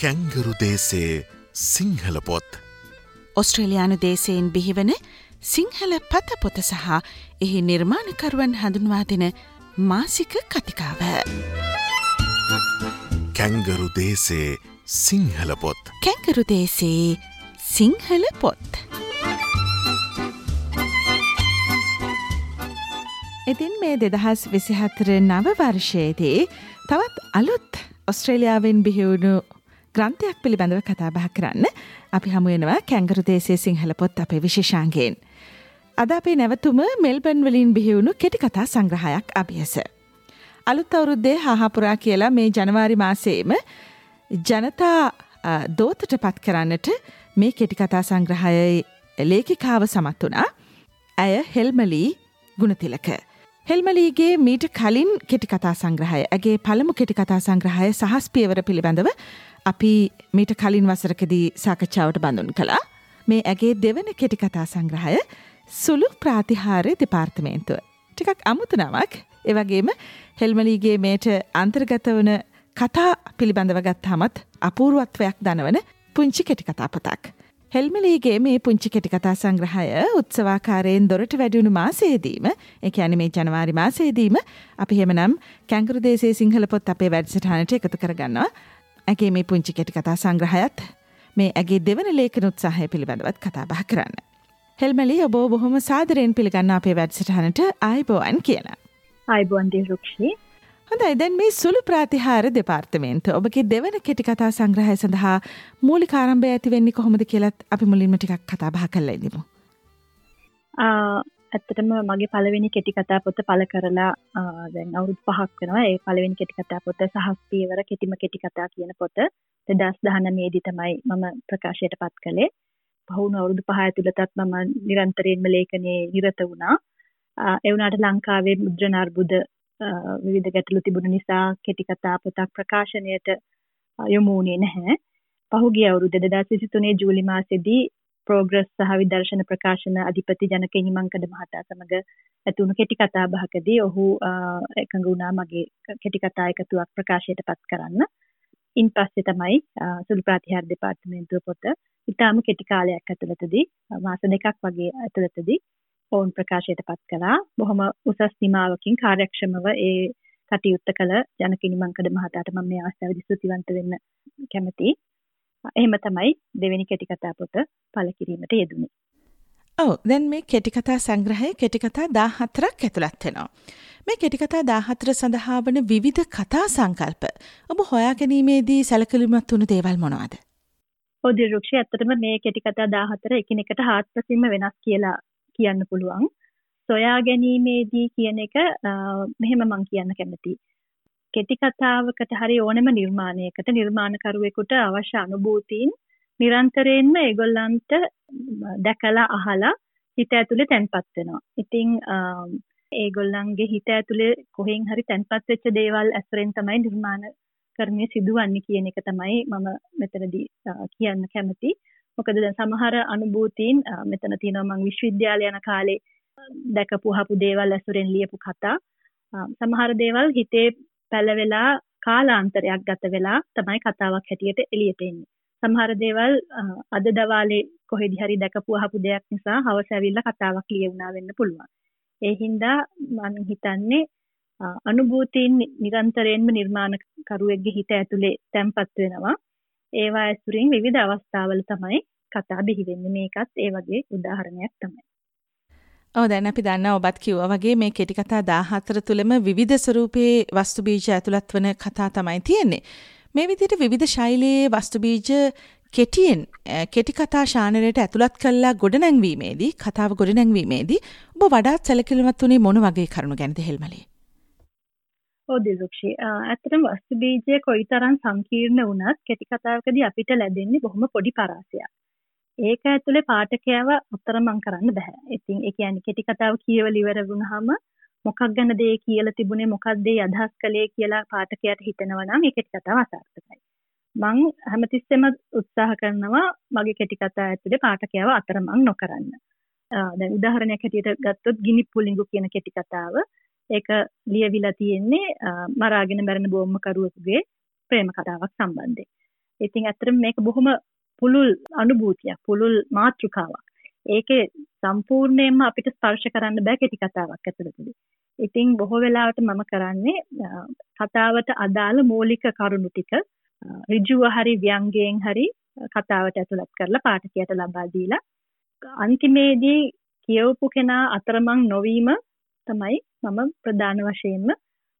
Kangaroo දේසේ Sinhala පොත් ඔස්ට්‍රේලයානු දේශයෙන් බිහිවන සිංහල පත පොත සහ එහි නිර්මාණකරුවන් හඳුන්වා දෙන මාසික කතිකාව. කැංගරු දේසේ සිංහල පොත් කැකරු දේශේ සිංහල පොත්. ඉතින් මේ දෙදහස් විසිහතර නව වර්ෂයේදී තවත් අලුත් ඔස්ට්‍රේලියාවෙන් බිහිවුණු ග්‍රන්ථයක් පිළිබඳව කතාබහ කරන්න අපි හමුවෙනවා කැංගරු දේශය සිංහල පොත් අපේ විශේෂාන්ගේෙන්. අද අපේ නැවතුම මෙල්බන් වලින් බිහිවුණු කෙටි කතා සංග්‍රහයක් අභියස. අලුත් අවුරුද්දේ හාහපුරා කියලා මේ ජනවාරි මාසේම ජනතා දෝතට පත් කරන්නට මේ කෙටිකතා සංග්‍රහයයි ලේඛිකාව සමත් වනා ඇය හෙල්මලී ගුණතිලක. හෙල්මලීගේ මීට කලින් කෙටිකතා සංග්‍රහය ඇගේ පළමු කෙටිකතා සංග්‍රහය සහස් පියවර පිළිබඳව අපි මීට කලින් වසරකදී සාකච්ඡාවට බඳුන් කළා මේ ඇගේ දෙවන කෙටිකතා සංග්‍රහය සුළු ප්‍රාතිහාරය දෙපාර්තමේන්තුව. ටිකක් අමුතුනාවක් එවගේම හෙල්මලීගේ මේට අන්තර්ගත වන කතා පිළිබඳව ගත්තාමත් අපූරුවත්වයක් දනවන පුංචි කෙටිකතා පොතක්. හෙල්මලීගේ මේ පුංචි කෙටිකතා සංග්‍රහය උත්සවාකාරයෙන් දොරට වැඩුණු මාසේදීම එක ඇන මේ ජනවාරි මාසේදීම අපි හෙමනම් කැංගරු දේශේ සිංහල පොත් අපේ වැඩසටහනට එකතු කරගන්නවා ඇගේ මේ පුංචි කෙටිකතා සංග්‍රහයත් මේ ඇගේ දෙවන ලේඛන උත්සාහය පිළිබඳවත් කතා බහ කරන්න. හෙල්මලි ඔබ බොහොම සාදරයෙන් පිළිගන්න අපේ වැඩසටහනට ආයිබෝවන් කියලා. අයිබෝන්දී රුක්ෂී හොඳයි දැන් මේ සුළු ප්‍රාතිහාර දෙපාර්තමේන්ත ඔබගේ දෙවන කෙටිකතා සංග්‍රහය සඳහා මූලික ආරම්භය ඇති වෙන්නේ කොහොමද කියලත් අපි මුලින්ම ටිකක් කතා බහ කරලා ඉඳිමු. ඇත්තටම මගේ පළවෙනි කෙටි කතා පොත පළ කරලා දැන් අවුරුදු පහක් වෙනවා ඒ පළවෙනි කෙටි කතා පොත සහස් පියවර කෙටිම කෙටි කතා කියන පොත 2019 දී තමයි මම ප්‍රකාශයට පත් කළේ. පහුණු අවුරුදු පහ ඇතුළතත් මම නිරන්තරයෙන්ම ලේඛනයේ නිරත වුණා. ඒ වුණාට ලංකාවේ මුද්‍රණ අර්බුද විවිධ ගැටලු තිබුණ නිසා කෙටි කතා පොතක් ප්‍රකාශනයට යොමු වුණේ නැහැ. පහුගිය අවුරුදු 2023 ජූලි මාසෙදී ප්‍රෝග්‍රස් සහ විදර්ශන ප්‍රකාශන අධිපති ජනක හිමංකඩ මහතා සමග ඇතුණු කෙටි කතා බහකදී ඔහු එකඟ වුණා මගේ කෙටි කතා එකතුවක් ප්‍රකාශයට පත් කරන්න. ඉන් පස්සේ තමයි සුළු ප්‍රාතිහාර දෙපාර්තමේන්තුව පොත ඉතාම කෙටි කාලයක් ඇතුළතදී මාස දෙකක් වගේ ඇතුළතදී ඔවුන් ප්‍රකාශයට පත් කළා. බොහොම උසස් සීමාවකින් කාර්යක්ෂමව ඒ කටයුත්ත කළ ජනක හිමංකඩ මහතාට මම මේ අවස්ථාවේදී ස්තුතිවන්ත වෙන්න කැමතියි. එහෙම තමයි දෙවෙනි කෙටිකතා පොත පළ කිරීමට යෙදුනේ. ඔව් දැන් මේ කෙටිකතා සංග්‍රහය කෙටිකතා 14ක් ඇතුළත් වෙනවා. මේ කෙටිකතා 14 සඳහා වන විවිධ කතා සංකල්ප ඔබ හොයා ගැනීමේදී සැලකිලිමත් වුණු දේවල් මොනවාද? ඔව් දිරුක්ෂි ඇත්තටම මේ කෙටිකතා 14 එකිනෙකට හාත්පසින්ම වෙනස් කියලා කියන්න පුළුවන්. සොයා ගැනීමේදී කියන එක මෙහෙම මම කියන්න කැමතියි. කෙටි කතාවකට හරි ඕනම නිර්මාණයකට නිර්මාණකරුවෙකුට අවශ්‍ය අනුභූතීන් නිරන්තරයෙන්ම ඒගොල්ලන්ට දැකලා අහලා හිත ඇතුලේ තැන්පත් වෙනවා. ඉතින් ඒගොල්ලන්ගේ හිත ඇතුලේ කොහෙන් හරි තැන්පත් වෙච්ච දේවල් ඇසුරෙන් තමයි නිර්මාණ කරන්නේ සිදුවන්නේ කියන එක තමයි මම මෙතනදී කියන්න කැමති. මොකද දැන් සමහර අනුභූතීන් මෙතන තියෙනවා මම විශ්වවිද්‍යාලය යන කාලේ දැකපු හපු දේවල් ඇසුරෙන් ලියපු කතා. සමහර දේවල් හිතේ පැලවෙලා කාලාන්තරයක් ගත වෙලා තමයි කතාවක් හැටියට එළියට එන්නේ. සමහර දේවල් අද දවාලේ කොහෙදි හරි දැකපු අහපු දෙයක් නිසා හවස ඇවිල්ලා කතාවක් ලියවුණා වෙන්න පුළුවන්. ඒ හින්දා මම හිතන්නේ අනුභූතීන් නිරන්තරයෙන්ම නිර්මාණකරුවෙක්ගේ හිත ඇතුලේ තැම්පත් වෙනවා. ඒවා ඇසුරින් විවිධ අවස්ථාවල තමයි කතා බිහි වෙන්නේ. මේකත් ඒ වගේ උදාහරණයක් තමයි. ඔව් දැන් අපි දන්නා ඔබත් කිව්වා වගේ මේ කෙටි කතා 14 තුලම විවිධ ස්වරූපයේ වස්තු බීජ ඇතුළත් වන කතා තමයි තියෙන්නේ. මේ විදිහට විවිධ ශෛලියේ වස්තු බීජ කෙටියෙන් කෙටි කතා ශානරයට ඇතුළත් කළා ගොඩනැංවීමේදී කතාව ගොඩනැංවීමේදී ඔබ වඩාත් සැලකිලිමත් වුණේ මොන වගේ කරුණු ගැනද හෙල්මලේ? ඔව් දිලුක්ෂි. ඇත්තටම වස්තු බීජය කොයිතරම් සංකීර්ණ වුණත් කෙටි කතාවකදී අපිට ලැබෙන්නේ බොහොම පොඩි පරාසයක්. ඒක ඇතුලේ පාඨකයව අතරමං කරන්න බෑ. ඉතින් ඒ කියන්නේ කෙටි කතාව කියවල ඉවර වුණාම මොකක් ගැනද ඒ කියලා තිබුණේ මොකක්ද ඒ අදහස් කළේ කියලා පාඨකයාට හිතෙනවා නම් ඒ කෙටි කතාව අසාර්ථකයි. මං හැමතිස්සෙම උත්සාහ කරනවා මගේ කෙටි කතා ඇතුලේ පාඨකයව අතරමං නොකරන්න. දැන් උදාහරණයක් හැටියට ගත්තොත් ගිනි පුලිඟු කියන කෙටි කතාව ඒක ලියවිලා තියෙන්නේ මරාගෙන මැරෙන බෝම්මකරුවෙකුගේ ප්‍රේම කතාවක් සම්බන්ධයෙන්. ඉතින් ඇත්තටම මේක බොහොම පුළුල් අනුභූතියක් පුළුල් මාතෘකාවක්. ඒකේ සම්පූර්ණයෙන්ම අපිට ස්පර්ශ කරන්න බෑ කෙටි කතාවක් ඇතුළතදී. ඉතින් බොහෝ වෙලාවට මම කරන්නේ කතාවට අදාළ මූලික කරුණු ටික ඍජුව හරි ව්‍යංගයෙන් හරි කතාවට ඇතුළත් කරලා පාඨකයාට ලබා දීලා අන්තිමේදී කියවපු කෙනා අතරමං නොවීම තමයි මම ප්‍රධාන වශයෙන්ම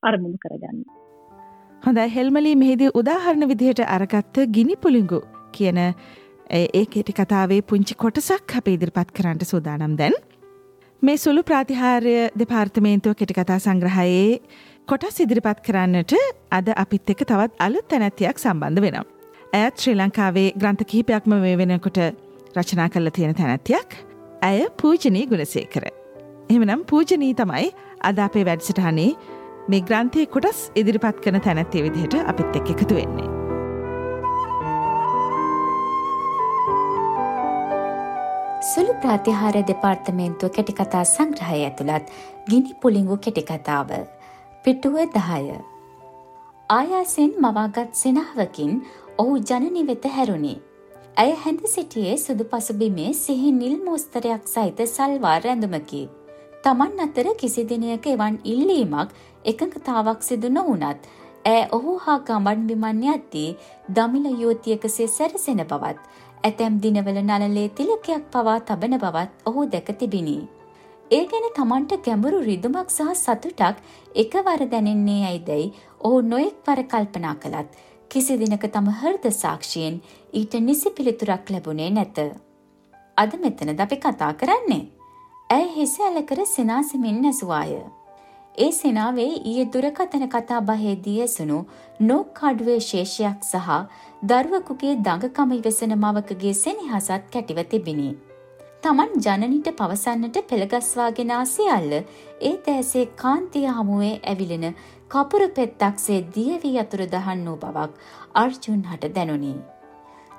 අරමුණු කරගන්නේ. හොඳයි හෙල්මලී මෙහිදී උදාහරණ විදිහට අරගත්ත ගිනි පුළිඟු කියන ඒ කෙටි කතාවේ පුංචි කොටසක් අප ඉදිරිපත් කරන්නට සූදානම් දැන්. මේ සුළු ප්‍රාතිහාර්ය දෙපාර්තමේන්තුව කෙටිකතා සංග්‍රහයේ කොටස් ඉදිරිපත් කරන්නට අද අපිත් එක තවත් අලුත් තැනැතියක් සම්බන්ධ වෙනම්. ඇත් ශ්‍රී ලංකාවේ ග්‍රන්ථ කිහිපයක්ම මේ වෙනකොට රචනා කරලා තියෙන තැනැත්තියක් ඇය පූජනී ගුණසේකර. එහෙමනම් පූජනී තමයි අද අපේ වැඩසටහනේ මේ ග්‍රන්ථය කොටස් ඉදිරිපත් කන තැනැත්තේ විදිහට අපිත් එක් එකතු වෙන්නේ. සුළු ප්‍රාතිහාර දෙපාර්තමේන්තුව කෙටිකතා සංග්‍රහය ඇතුළත් ගිනි පුළිඟු කෙටිකතාව. පිටුව දහය. ආයාසෙන් මවාගත් සෙනාවකින් ඔහු ජනනි වෙත හැරුණි. ඇය හැඳ සිටියේ සුදු පසුබිමේ සිහි නිල් මෝස්තරයක් සහිත සල්වාර් ඇඳුමකි. තමන් අතර කිසි දිනයක එවන් ඉල්ලීමක් එකඟතාවක් සිදු නොවනත් ඇය ඔහු හා ගමන් බිමන් යද්දී දමිල යුවතියකසේ සැරසෙන බවත් ඇතැම් දිනවල නලලේ තිලකයක් පවා තබන බවත් ඔහු දැක තිබිණි. ඒ ගැන තමන්ට ගැඹුරු රිදුමක් සහ සතුටක් එකවර දැනෙන්නේ ඇයිදැයි ඔහු නොයෙක් වර කල්පනා කළත් කිසි දිනක තම හෘද සාක්ෂියෙන් ඊට නිසි පිළිතුරක් ලැබුණේ නැත. අද මෙතනද අපි කතා කරන්නේ. ඇය හිස ඇලකර සිනාසමින් නැසුවාය. ඒ සෙනාවේ ඊයේ දුරකථන කතා බහේදී ඇසුණු නෝක් කඩුවේ ශේෂයක් සහ දරුවකුගේ දඟකම ඉවසන මවකගේ සෙනෙහසත් කැටිව තිබිණි. තමන් ජනනිට පවසන්නට පෙළගස්වාගෙන ආසියල්ල ඒ තෑසේ කාන්තිය හමුවේ ඇවිලෙන කපුරු පෙත්තක්සේ දියවී අතුර දහන් වූ බවක් අර්ජුන් හට දැනුනි.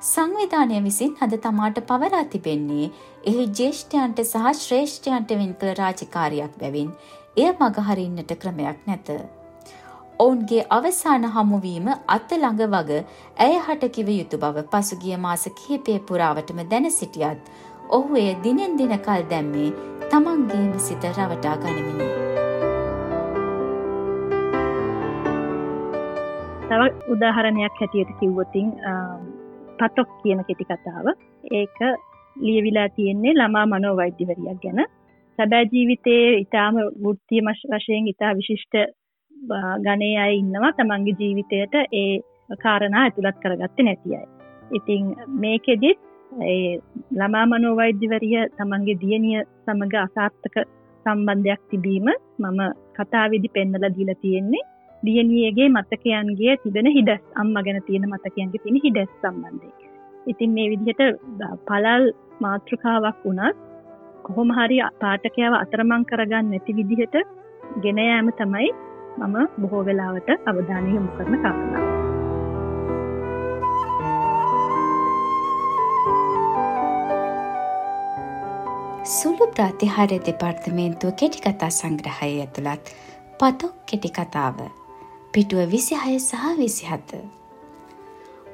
සංවිධානය විසින් අද තමාට පවරා තිබෙන්නේ එහි ජේෂ්ඨයන්ට සහ ශ්‍රේෂ්ඨයන්ට වෙන් කළ රාජකාරියක් බැවින් එය මගහරින්නට ක්‍රමයක් නැත. ඔවුන්ගේ අවසාන හමුවීම අත ළඟ වග ඇය හට කිව යුතු බව පසුගිය මාස කිහිපය පුරාවටම දැන සිටියත් ඔහු එය දිනෙන් දින කල් දැම්මේ තමන්ගේම සිත රවටා ගනිමිනි. තව උදාහරණයක් හැටියට කිව්වොතින් පතොක් කියන කෙටි කතාව ඒක ලියවිලා තියෙන්නේ ළමා මනෝවෛද්‍යවරියක් ගැන සැබෑ ජීවිතයේ ඉතාම වෘත්තිය වශයෙන් ඉතා විශිෂ්ට ගණේ අය ඉන්නවා තමන්ගේ ජීවිතයට ඒ කාරණා ඇතුළත් කරගත්තේ නැති අය. ඉතින් මේකෙදිත් ඒ ළමා මනෝවෛද්‍යවරිය තමන්ගේ දියණිය සමග අසාර්ථක සම්බන්ධයක් තිබීම මම කතාවේදි පෙන්නලා දීලා තියෙන්නේ දියණියගේ මතකයන්ගේ තිබෙන හිඩස් අම්මා ගැන තියෙන මතකයන්ගේ තියෙන හිඩස් සම්බන්ධයෙන්. ඉතින් මේ විදිහට පළල් මාතෘකාවක් වුණත් කොහොම හරි පාඨකයාව අතරමං කරගන්න නැති විදිහට ගෙන යාම තමයි මම බොහෝ වෙලාවට අවධානය යොමු කරන කාරණාව. සුළු ප්‍රාතිහාරය දෙපාර්තමේන්තුව කෙටිකතා සංග්‍රහය ඇතුළත් පතොක් කෙටිකතාව පිටුව විසිහය සහ විසිහත.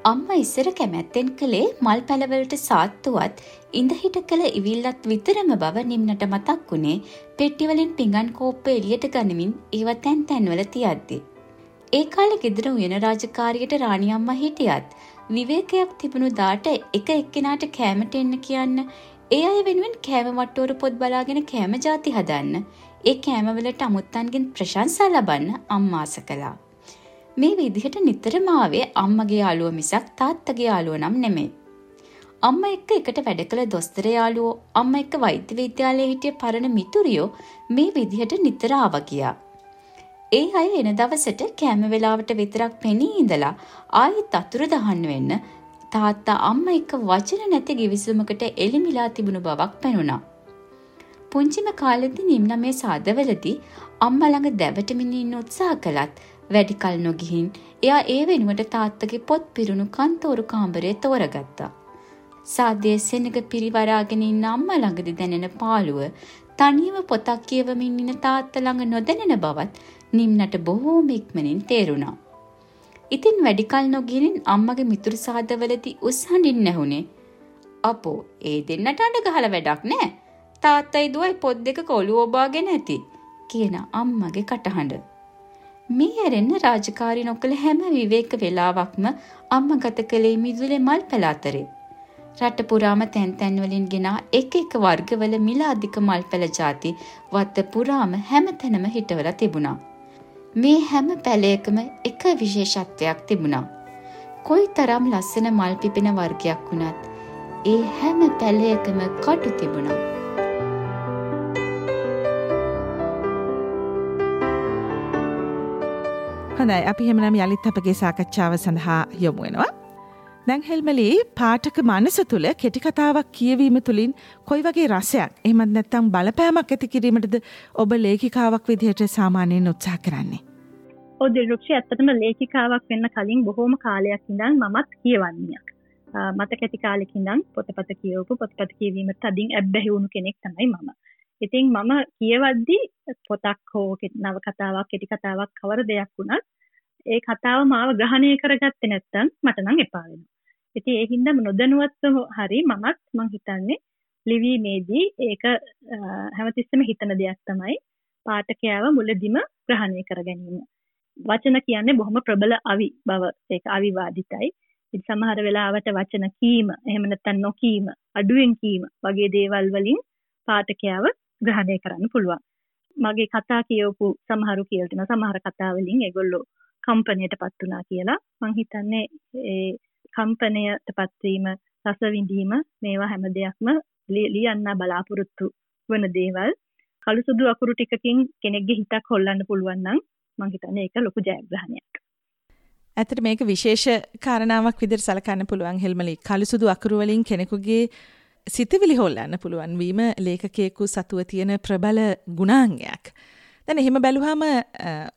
අම්ම ඉස්සර කැමැත්තෙන් කළේ මල් පැලවලට සාත්තුවත් ඉඳහිට කළ ඉවිල්ලත් විතරම බව නිම්නට මතක් වුණේ පෙට්ටිවලින් පිඟන් කෝප්ප එලියට ගනිමින් ඒව තැන් තැන්වල තියද්දි. ඒ කාලෙ ගෙදර උයන රාජකාරියට රාණියම්ම හිටියත් විවේකයක් තිබුණු දාට එක එක්කෙනාට කෑමට එන්න කියන්න ඒ අය වෙනුවෙන් කෑම වට්ටෝරු පොත් බලාගෙන කෑම ජාති හදන්න ඒ කෑමවලට අමුත්තන්ගෙන් ප්‍රශංසා ලබන්න අම්මාස කළා. මේ විදිහට නිතරම ආවේ අම්මගේ යාළුව මිසක් තාත්තගේ යාළුව නම් නෙමෙයි. අම්ම එක්ක එකට වැඩ කළ දොස්තර යාළුවෝ අම්ම එක්ක වෛද්‍ය විද්‍යාලයේ හිටිය පරණ මිතුරියෝ මේ විදිහට නිතර ආවා ගියා. ඒ අය එන දවසට කෑම වෙලාවට විතරක් පෙනී ඉඳලා ආයෙත් අතුරු දහන්න වෙන්න තාත්තා අම්ම එක්ක වචන නැති ගිවිසුමකට එළිමිලා තිබුණු බවක් පෙනුණා. පුංචිම කාලෙදි නිම්නමේ සාදවලදී අම්මා ළඟ දැවටමින් ඉන්න උත්සාහ කළත් වැඩි කල නොගිහින් එයා ඒ වෙනුවට තාත්තගේ පොත් පිරුණු කන්තෝරු කාමරය තෝරගත්තා. සාදයේ සෙනග පිරිවරාගෙන ඉන්න අම්මා ළඟදි දැනෙන පාළුව තනියම පොතක් කියවමින් ඉන්න තාත්තා ළඟ නොදැනෙන බවත් නිම්නට බොහෝම ඉක්මනින් තේරුණා. ඉතින් වැඩිකල් නොගිරින් අම්මගේ මිතුරු සාදවලදී උස් හඬින් නැහුණේ. අපෝ ඒ දෙන්නට අඩ ගහල වැඩක් නෑ. තාත්තයි දුවයි පොත් දෙක කොළු ඔබාගෙන ඇති කියන අම්මගේ කටහඬ. මේ ඇරෙන්න රාජකාරි නොකළ හැම විවේක වෙලාවක්ම අම්ම ගත කළේ මිදුලේ මල් පැල අතරේ. රට පුරාම තැන් තැන්වලින් ගෙනා එක එක වර්ගවල මිල අධික මල් පැල ಜಾති වත්ත පුරාම හැම තැනම හිටවලා තිබුණා. මේ හැම පැලයකම එක විශේෂත්වයක් තිබුණා. කොයි තරම් ලස්සන මල් පිපෙන වර්ගයක් වුණත් ඒ හැම පැලයකම කටු තිබුණා. හොඳයි අපි හෙමනම් යළිත් අපගේ සාකච්ඡාව සඳහා යොමුවෙනවා. දැන් හෙල්මලි පාටක මනස තුළ කෙටිකතාවක් කියවීම තුළින් කොයි වගේ රසයක් එහමත් නැත්තම් බලපෑමක් ඇති කිරීමටද ඔබ ලේකිකාවක් විදිහට සාමානයෙන් උත්සා කරන්නේ. ඔද රුක්ෂ ඇත්තටම ලේකිකාවක් වෙන්න කලින් බොහෝම කාලයක් ඉඳන් මමත් කියවන්නේයක්. මත කැති කාලෙකින්දන් පොතපත කියවපු පොතපත කියවීමට තදින් ඇබ්බැහිවුණු කෙනෙක් තමයි මම. ඉතින් මම කියවද්දි පොතක් හෝ නව කතාවක් කෙටි කතාවක් කවර දෙයක් වුණත් ඒ කතාව මාව ග්‍රහණය කරගත්තේ නැත්තම් මට නම් එපා වෙනවා. ඉතින් ඒ හින්දා නොදැනුවත්වම හරි මමත් මං හිතන්නේ ලිවීමේදී ඒක හැමතිස්සෙම හිතන දෙයක් තමයි පාඨකයාව මුලදිම ග්‍රහණය කර ගැනීම. වචන කියන්නේ බොහොම ප්‍රබල අවි බව ඒක අවිවාදිතයි. ඉතින් සමහර වෙලාවට වචන කීම එහෙම නැත්නම් නොකීම අඩුවෙන් කීම වගේ දේවල් වලින් පාඨකයාව ග්‍රහණය කරන්න පුළුවන්. මගේ කතා කියවපු සමහරු කියලා තියෙනවා සමහර කතා වලින් ඒගොල්ලෝ කම්පනයට පත් වුණා කියලා මං හිතන්නේ ඒ කම්පනයට පත්වීම රස විඳීම මේවා හැම දෙයක්ම ලියන්න බලාපොරොත්තු වන දේවල් කළු සුදු අකුරු ටිකකින් කෙනෙක්ගේ හිතක් හොල්ලන්න පුළුවන් නම් මං හිතන්නේ ඒක ලොකු ජයග්‍රහණයක්. ඇතට මේක විශේෂ කාරණාවක් විදිහට සලකන්න පුළුවන් හෙල්මලි කළු සුදු අකුරු වලින් කෙනෙකුගේ සිතවිලි හොල්ලන්න පුළුවන් වීම ලේඛකයෙකු සතුව තියෙන ප්‍රබල ගුණාංගයක්. දැන් එහෙම බැලුවාම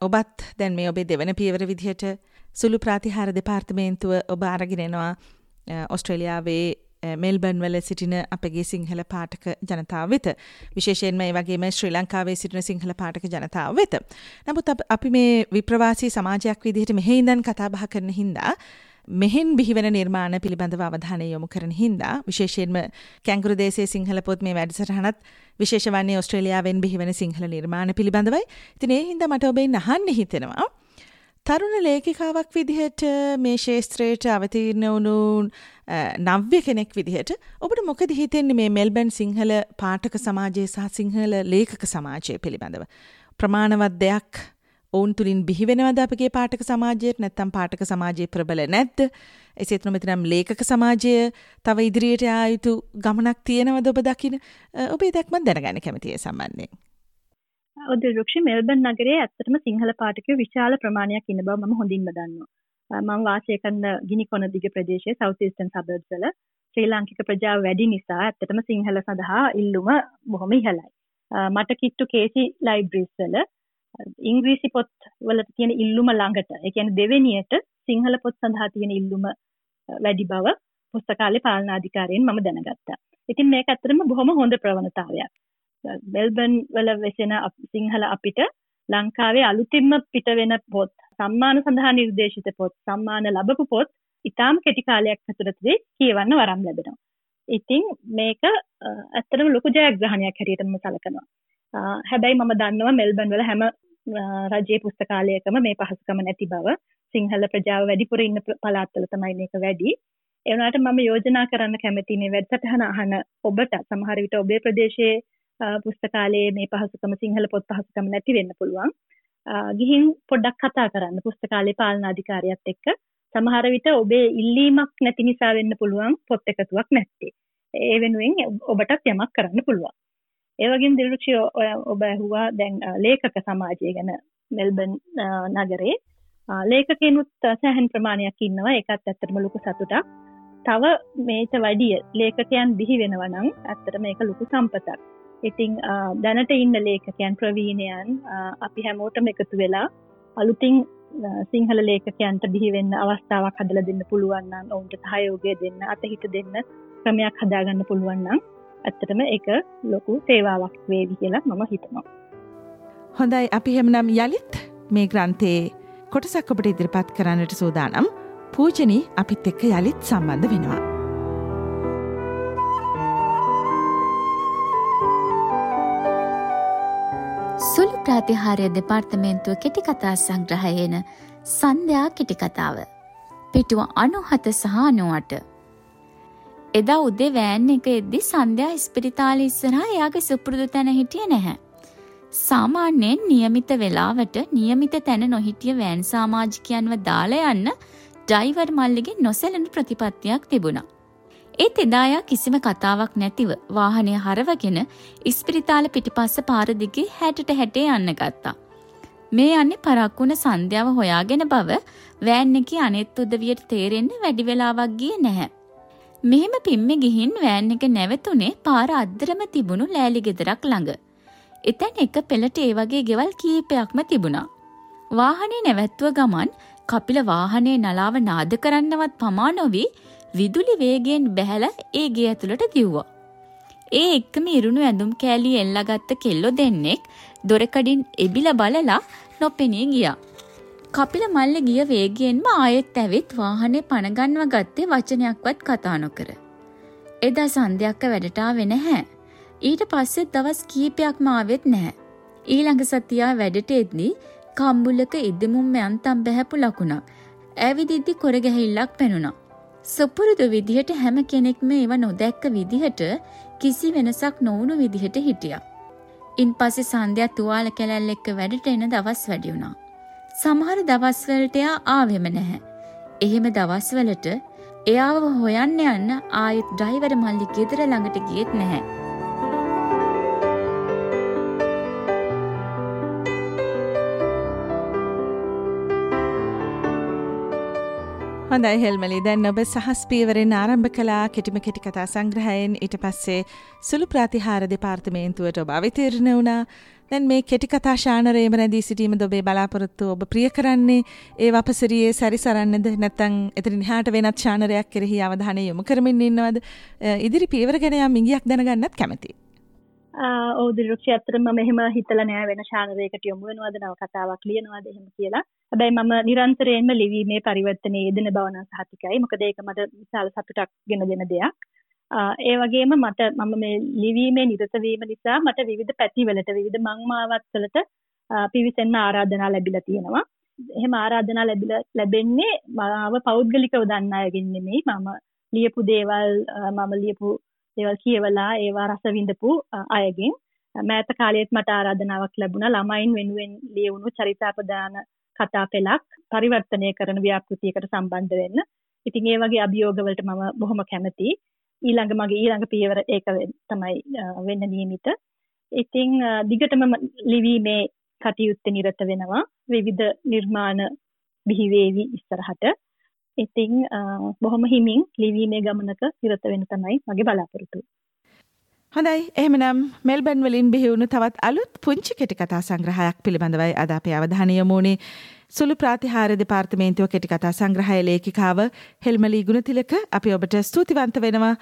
ඔබත් දැන් මේ ඔබේ දෙවන පියවර විදිහට සුළු ප්‍රාතිහාර දෙපාර්තමේන්තුව ඔබ අරගෙන එනවා ඔස්ට්‍රේලියාවේ මෙල්බන් වල සිටින අපගේ සිංහල පාටක ජනතාව වෙත විශේෂයෙන්ම මේ වගේම ශ්‍රී ලංකාවේ සිටින සිංහල පාටක ජනතාව වෙත. නමුත් අපි මේ විප්‍රවාසී සමාජයක් විදිහට මෙහි ඉඳන් කතා බහ කරන හින්දා මෙහෙන් බිහිවෙන නිර්මාණ පිළිබඳව අවධානය යොමු කරන හින්දා විශේෂයෙන්ම කැංගුරු දේශයේ සිංහල පොත් මේ වැඩසටහනත් විශේෂ වන්නේ ඔස්ට්‍රේලියාවෙන් බිහිවෙන සිංහල නිර්මාණ පිළිබඳවයි. ඉතින් ඒ හින්දා මට ඔබෙන් අහන්න හිතෙනවා. තරුණ ලේඛිකාවක් විදිහට මේ ශේස්ත්‍රයට අවතීර්ණ වුණු නව්‍ය කෙනෙක් විදිහට ඔබට මොකද හිතෙන්නේ මේ මෙල්බන් සිංහල පාඨක සමාජයේ සහ සිංහල ලේඛක සමාජය පිළිබඳව ප්‍රමාණවත් දෙයක් ඔවුන් තුළින් බිහිවෙනවද අපගේ පාඨක සමාජයට නැත්තම් පාඨක සමාජයේ ප්‍රබල නැද්ද එසේත් නොමෙතනම් ලේඛක සමාජය තව ඉදිරියට යා යුතු ගමනක් තියෙනවද ඔබ දකින ඔබේ දැක්මත් දැනගන්න කැමතියි සම්බන්ධයෙන් ඔද රුක්ෂ මෙල්බන් නගරේ ඇත්තටම සිංහල පාටකයෝ විශාල ප්‍රමාණයක් ඉන්න බව මම හොඳින්ම දන්නවා. මම වාසය කරන ගිනි කොන දිග ප්‍රදේශයේ සවුත් ඊස්ටර්න් සබර්බ්ස් වල ශ්‍රී ලාංකික ප්‍රජාව වැඩි නිසා ඇත්තටම සිංහල සඳහා ඉල්ලුම බොහොම ඉහළයි. මට කිට්ටු කේසි ලයිබ්‍රරිස් වල ඉංග්‍රීසි පොත් වලට තියෙන ඉල්ලුම ළඟට ඒ කියන්නේ දෙවෙනියට සිංහල පොත් සඳහා තියෙන ඉල්ලුම වැඩි බව පුස්තකාලේ පාලනාධිකාරියෙන් මම දැනගත්තා. ඉතින් මේක ඇත්තටම බොහොම හොඳ ප්‍රවණතාවයක්. මෙල්බන් වල වෙසෙන සිංහල අපිට ලංකාවේ අලුතින්ම පිට වෙන පොත් සම්මාන සඳහා නිර්දේශිත පොත් සම්මාන ලැබපු පොත් ඉතාම කෙටි කාලයක් ඇතුළතදී කියවන්න වරම් ලැබෙනවා. ඉතින් මේක ඇත්තටම ලොකු ජයග්‍රහණයක් හැටියට මම සලකනවා. හැබැයි මම දන්නවා මෙල්බන් වල හැම රජයේ පුස්තකාලයකම මේ පහසුකම නැති බව. සිංහල ප්‍රජාව වැඩිපුර ඉන්න පළාත්වල තමයි මේක වැඩි. ඒ වුණාට මම යෝජනා කරන්න කැමති මේ වැඩසටහන අහන ඔබට සමහර විට ඔබේ ප්‍රදේශයේ පුස්තකාලයේ මේ පහසුකම සිංහල පොත් පහසුකම නැති වෙන්න පුළුවන්. ගිහින් පොඩ්ඩක් කතා කරන්න පුස්තකාලේ පාලනාධිකාරියත් එක්ක සමහර විට ඔබේ ඉල්ලීමක් නැති නිසා වෙන්න පුළුවන් පොත් එකතුවක් නැත්තේ. ඒ වෙනුවෙන් ඔබටත් යමක් කරන්න පුළුවන්. ඒ වගේම දිරුචි ඔබ ඇහුවා දැන් ලේඛක සමාජය ගැන මෙල්බන් නගරේ ලේඛකෙනුත් සෑහෙන ප්‍රමාණයක් ඉන්නවා ඒකත් ඇත්තටම ලොකු සතුටක්. තව මේට වැඩිය ලේඛකයන් බිහි වෙනවා නම් ඇත්තට මේක ලොකු සම්පතක්. ඉතිං දැනට ඉන්න ලේඛකයන් ප්‍රවීණයන් අපි හැමෝටම එකතු වෙලා අලුතින් සිංහල ලේඛකයන්ට බිහිවෙන්න අවස්ථාවක් හදල දෙන්න පුළුවන්නම් ඔවුන්ට සහයෝගය දෙන්න අතහිට දෙන්න ක්‍රමයක් හදාගන්න පුළුවන්නම් ඇත්තටම එක ලොකු සේවාවක් වේවි කියලා මම හිතනවා. හොඳයි අපි හෙමනම් යළිත් මේ ග්‍රන්ථයේ කොටසක් ඔබට ඉදිරිපත් කරන්නට සූදානම් පූජනී අපිත් එක්ක යළිත් සම්බන්ධ වෙනවා. සුළු ප්‍රාතිහාරය දෙපාර්තමේන්තුව කෙටිකතා සංග්‍රහයන සන්ධයා කෙටිකතාව. පිටුව අනුහත සහ අනුවට. එදා උදේ වෑන් එක එද්දි සන්ධයා ස්පිරිතාල ඉස්සරහා එයාගේ සුපුරුදු තැන හිටිය නැහැ. සාමාන්‍යයෙන් නියමිත වෙලාවට නියමිත තැන නොහිටිය වෑන් සාමාජිකයන්ව දාලා යන්න ඩ්‍රයිවර් මල්ලිගේ නොසැලෙන ප්‍රතිපත්තියක් තිබුණා. ඒත් එදායා කිසිම කතාවක් නැතිව වාහනය හරවගෙන ඉස්පිරිතාල පිටිපස්ස පාරදිගේ හැටට හැටේ යන්න ගත්තා. මේ යන්නේ පරක්කුණ සන්ධ්‍යාව හොයාගෙන බව වෑන් එක අනෙත් උදවියට තේරෙන්න වැඩි වෙලාවක් ගියේ නැහැ. මෙහෙම පිම්මෙ ගිහින් වෑන් එක නැවතුනේ පාර අද්දරම තිබුණු ලෑලි ගෙදරක් ළඟ. එතැන් එක පෙළට ඒ වගේ ගෙවල් කීපයක්ම තිබුණා. වාහනේ නැවැත්තුව ගමන් කපිල වාහනේ නලාව නාද කරන්නවත් පමා නොවී විදුලි වේගයෙන් බැහැල ඒ ගේ ඇතුළට දිව්වා. ඒ එක්කම ඉරුණු ඇඳුම් කෑලි එල්ලගත්ත කෙල්ලො දෙන්නෙක් දොරකඩින් එබිල බලලා නොපෙනී ගියා. කපිල මල්ල ගිය වේගයෙන්ම ආයෙත් ඇවිත් වාහනේ පණගන්ව ගත්තේ වචනයක්වත් කතා නොකර. එදා සන්ධයක්ක වැඩටාවෙ නැහැ. ඊට පස්සෙත් දවස් කීපයක්ම ආවෙත් නැහැ. ඊළඟ සතියා වැඩට එද්දී කම්බුලක ඉදමුම් යන්තම් බැහැපු ලකුණක්. ඇවිදිද්දි කොරගැහිල්ලක් පෙනුණා. සුපුරුදු විදිහට හැම කෙනෙක්ම ඒව නොදැක්ක විදිහට කිසි වෙනසක් නොවුණු විදිහට හිටියා. ඉන් පස්සේ සන්ධ්‍යා තුවාල කැලැල් එක්ක වැඩට එන දවස් වැඩි වුණා. සමහර දවස්වලට එයා ආවෙම නැහැ. එහෙම දවස්වලට එයාව හොයන්න යන්න ආයෙත් ඩ්‍රයිවර් මල්ලි ගෙදර ළඟට ගියෙත් නැහැ. හොඳයි හෙල්මලි දැන් ඔබ සහස් පීවරෙන් ආරම්භ කලා කෙටිම කෙටි කතා සංග්‍රහයෙන් ඊට පස්සේ සුළු ප්‍රතිහාර දෙපාර්තමේන්තුවට ඔබ අවිතීරණ වුණා දැන් මේ කෙටිකතා ශානරයේම රැඳී සිටීම ඔබේ බලාපොරොත්තු ඔබ ප්‍රිය කරන්නේ? ඒ වපසරියේ සැරිසරන්නද? නැත්නම් එතනින් එහාට වෙනත් ශානරයක් කෙරෙහි අවධානය යොමු කරමින් ඉන්නවද? ඉදිරි පීවර ගැන යම් ඉඟියක් දැනගන්නත් කැමතියි. ඕදිරුක්ෂ ඇතරම මෙහෙම හිතල නෑ වෙන ශානරයකට යොමු වෙනවද නව කතාවක් ලියනවාද එහෙම කියලා. හැබැයි මම නිරන්තරයෙන්ම ලිවීමේ පරිවර්තනයේ යෙදෙන බව නම් සහතිකයි. මොකද ඒක මට විශාල සතුටක් ගෙන දෙන දෙයක්. ඒ වගේම මට මම මේ ලිවීමේ නිරත වීම නිසා මට විවිධ පැතිවලට විවිධ මංමාවත්වලට පිවිසෙන්න ආරාධනා ලැබිලා තියෙනවා එහෙම ආරාධනා ලැබිලා ලැබෙන්නේ මාව පෞද්ගලිකව දන්න අයගෙන් නෙමෙයි මම ලියපු දේවල් මම ලියපු දේවල් කියවලා ඒවා රස විඳපු අයගෙන් මෑත කාලයේත් මට ආරාධනාවක් ලැබුණා ළමයින් වෙනුවෙන් ලියවුණු චරිතාපදාන කතා පෙළක් පරිවර්තනය කරන ව්‍යාපෘතියකට සම්බන්ධ වෙන්න. ඉතින් ඒ වගේ අභියෝගවලට මම බොහොම කැමතියි. ඊළඟ මගේ ඊළඟ පියවර ඒක තමයි වෙන්න නියමිත. ඉතින් දිගටම ලිවීමේ කටයුත්තේ නිරත වෙනවා. විවිධ නිර්මාණ බිහිවේවි ඉස්සරහට. ඉතිං බොහොම හිමින් ලිවීමේ ගමනක නිරත වෙන තමයි මගේ බලාපොරොත්තුව. හොඳයි එහෙමනම් මෙල්බන් වලින් බිහිවුණු තවත් අලුත් පුංචි කෙටිකතා සංග්‍රහයක් පිළිබඳවයි අද අපේ අවධානය යොමුනේ සුළු ප්‍රාතිහාර දෙපාර්තමේන්තුව කෙටිකතා සංග්‍රහය ලේඛිකාව හෙල්මලී ගුණතිලක අපි ඔබට ස්තුතිවන්ත වෙනවා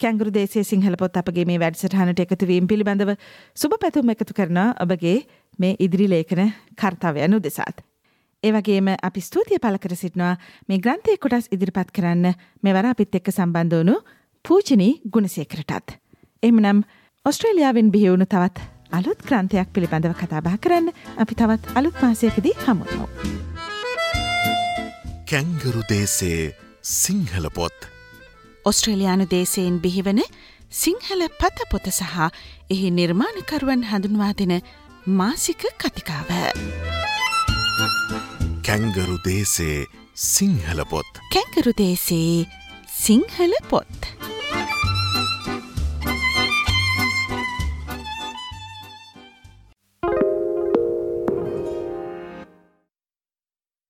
කැංගුරු දේශයේ සිංහල පොත් අපගේ මේ වැඩසටහනට එකතු වීම පිළිබඳව සුබ පැතුම් එකතු කරන ඔබගේ මේ ඉදිරි ලේඛන කර්තවයන් උදෙසාත්. ඒ වගේම අපි ස්තුතිය පළ කර සිටිනවා මේ ග්‍රන්ථය කොටස් ඉදිරිපත් කරන්න මෙවර අපිත් එක්ක සම්බන්ධ වුණු පූජනී ගුණසේකරටත්. එමනම් ඔස්ට්‍රේලියාවෙන් බිහිවුණු තවත් අලුත් ක්‍රන්තියක් පිළිබඳව කතාබා කරන්න අපි තවත් අලුත් මාසයකදී හමුුණු. කැංගරු දේසේ සිංහල පොත්. ඔස්ට්‍රේලයානු දේශයෙන් බිහිවන සිංහල පත පොත සහ එහි නිර්මාණකරුවන් හඳුන්වා දෙන මාසික කතිකාව. කැංගරු දේසේ සිංහල පොත්. කැංගරු දේසේ සිංහල පොත්.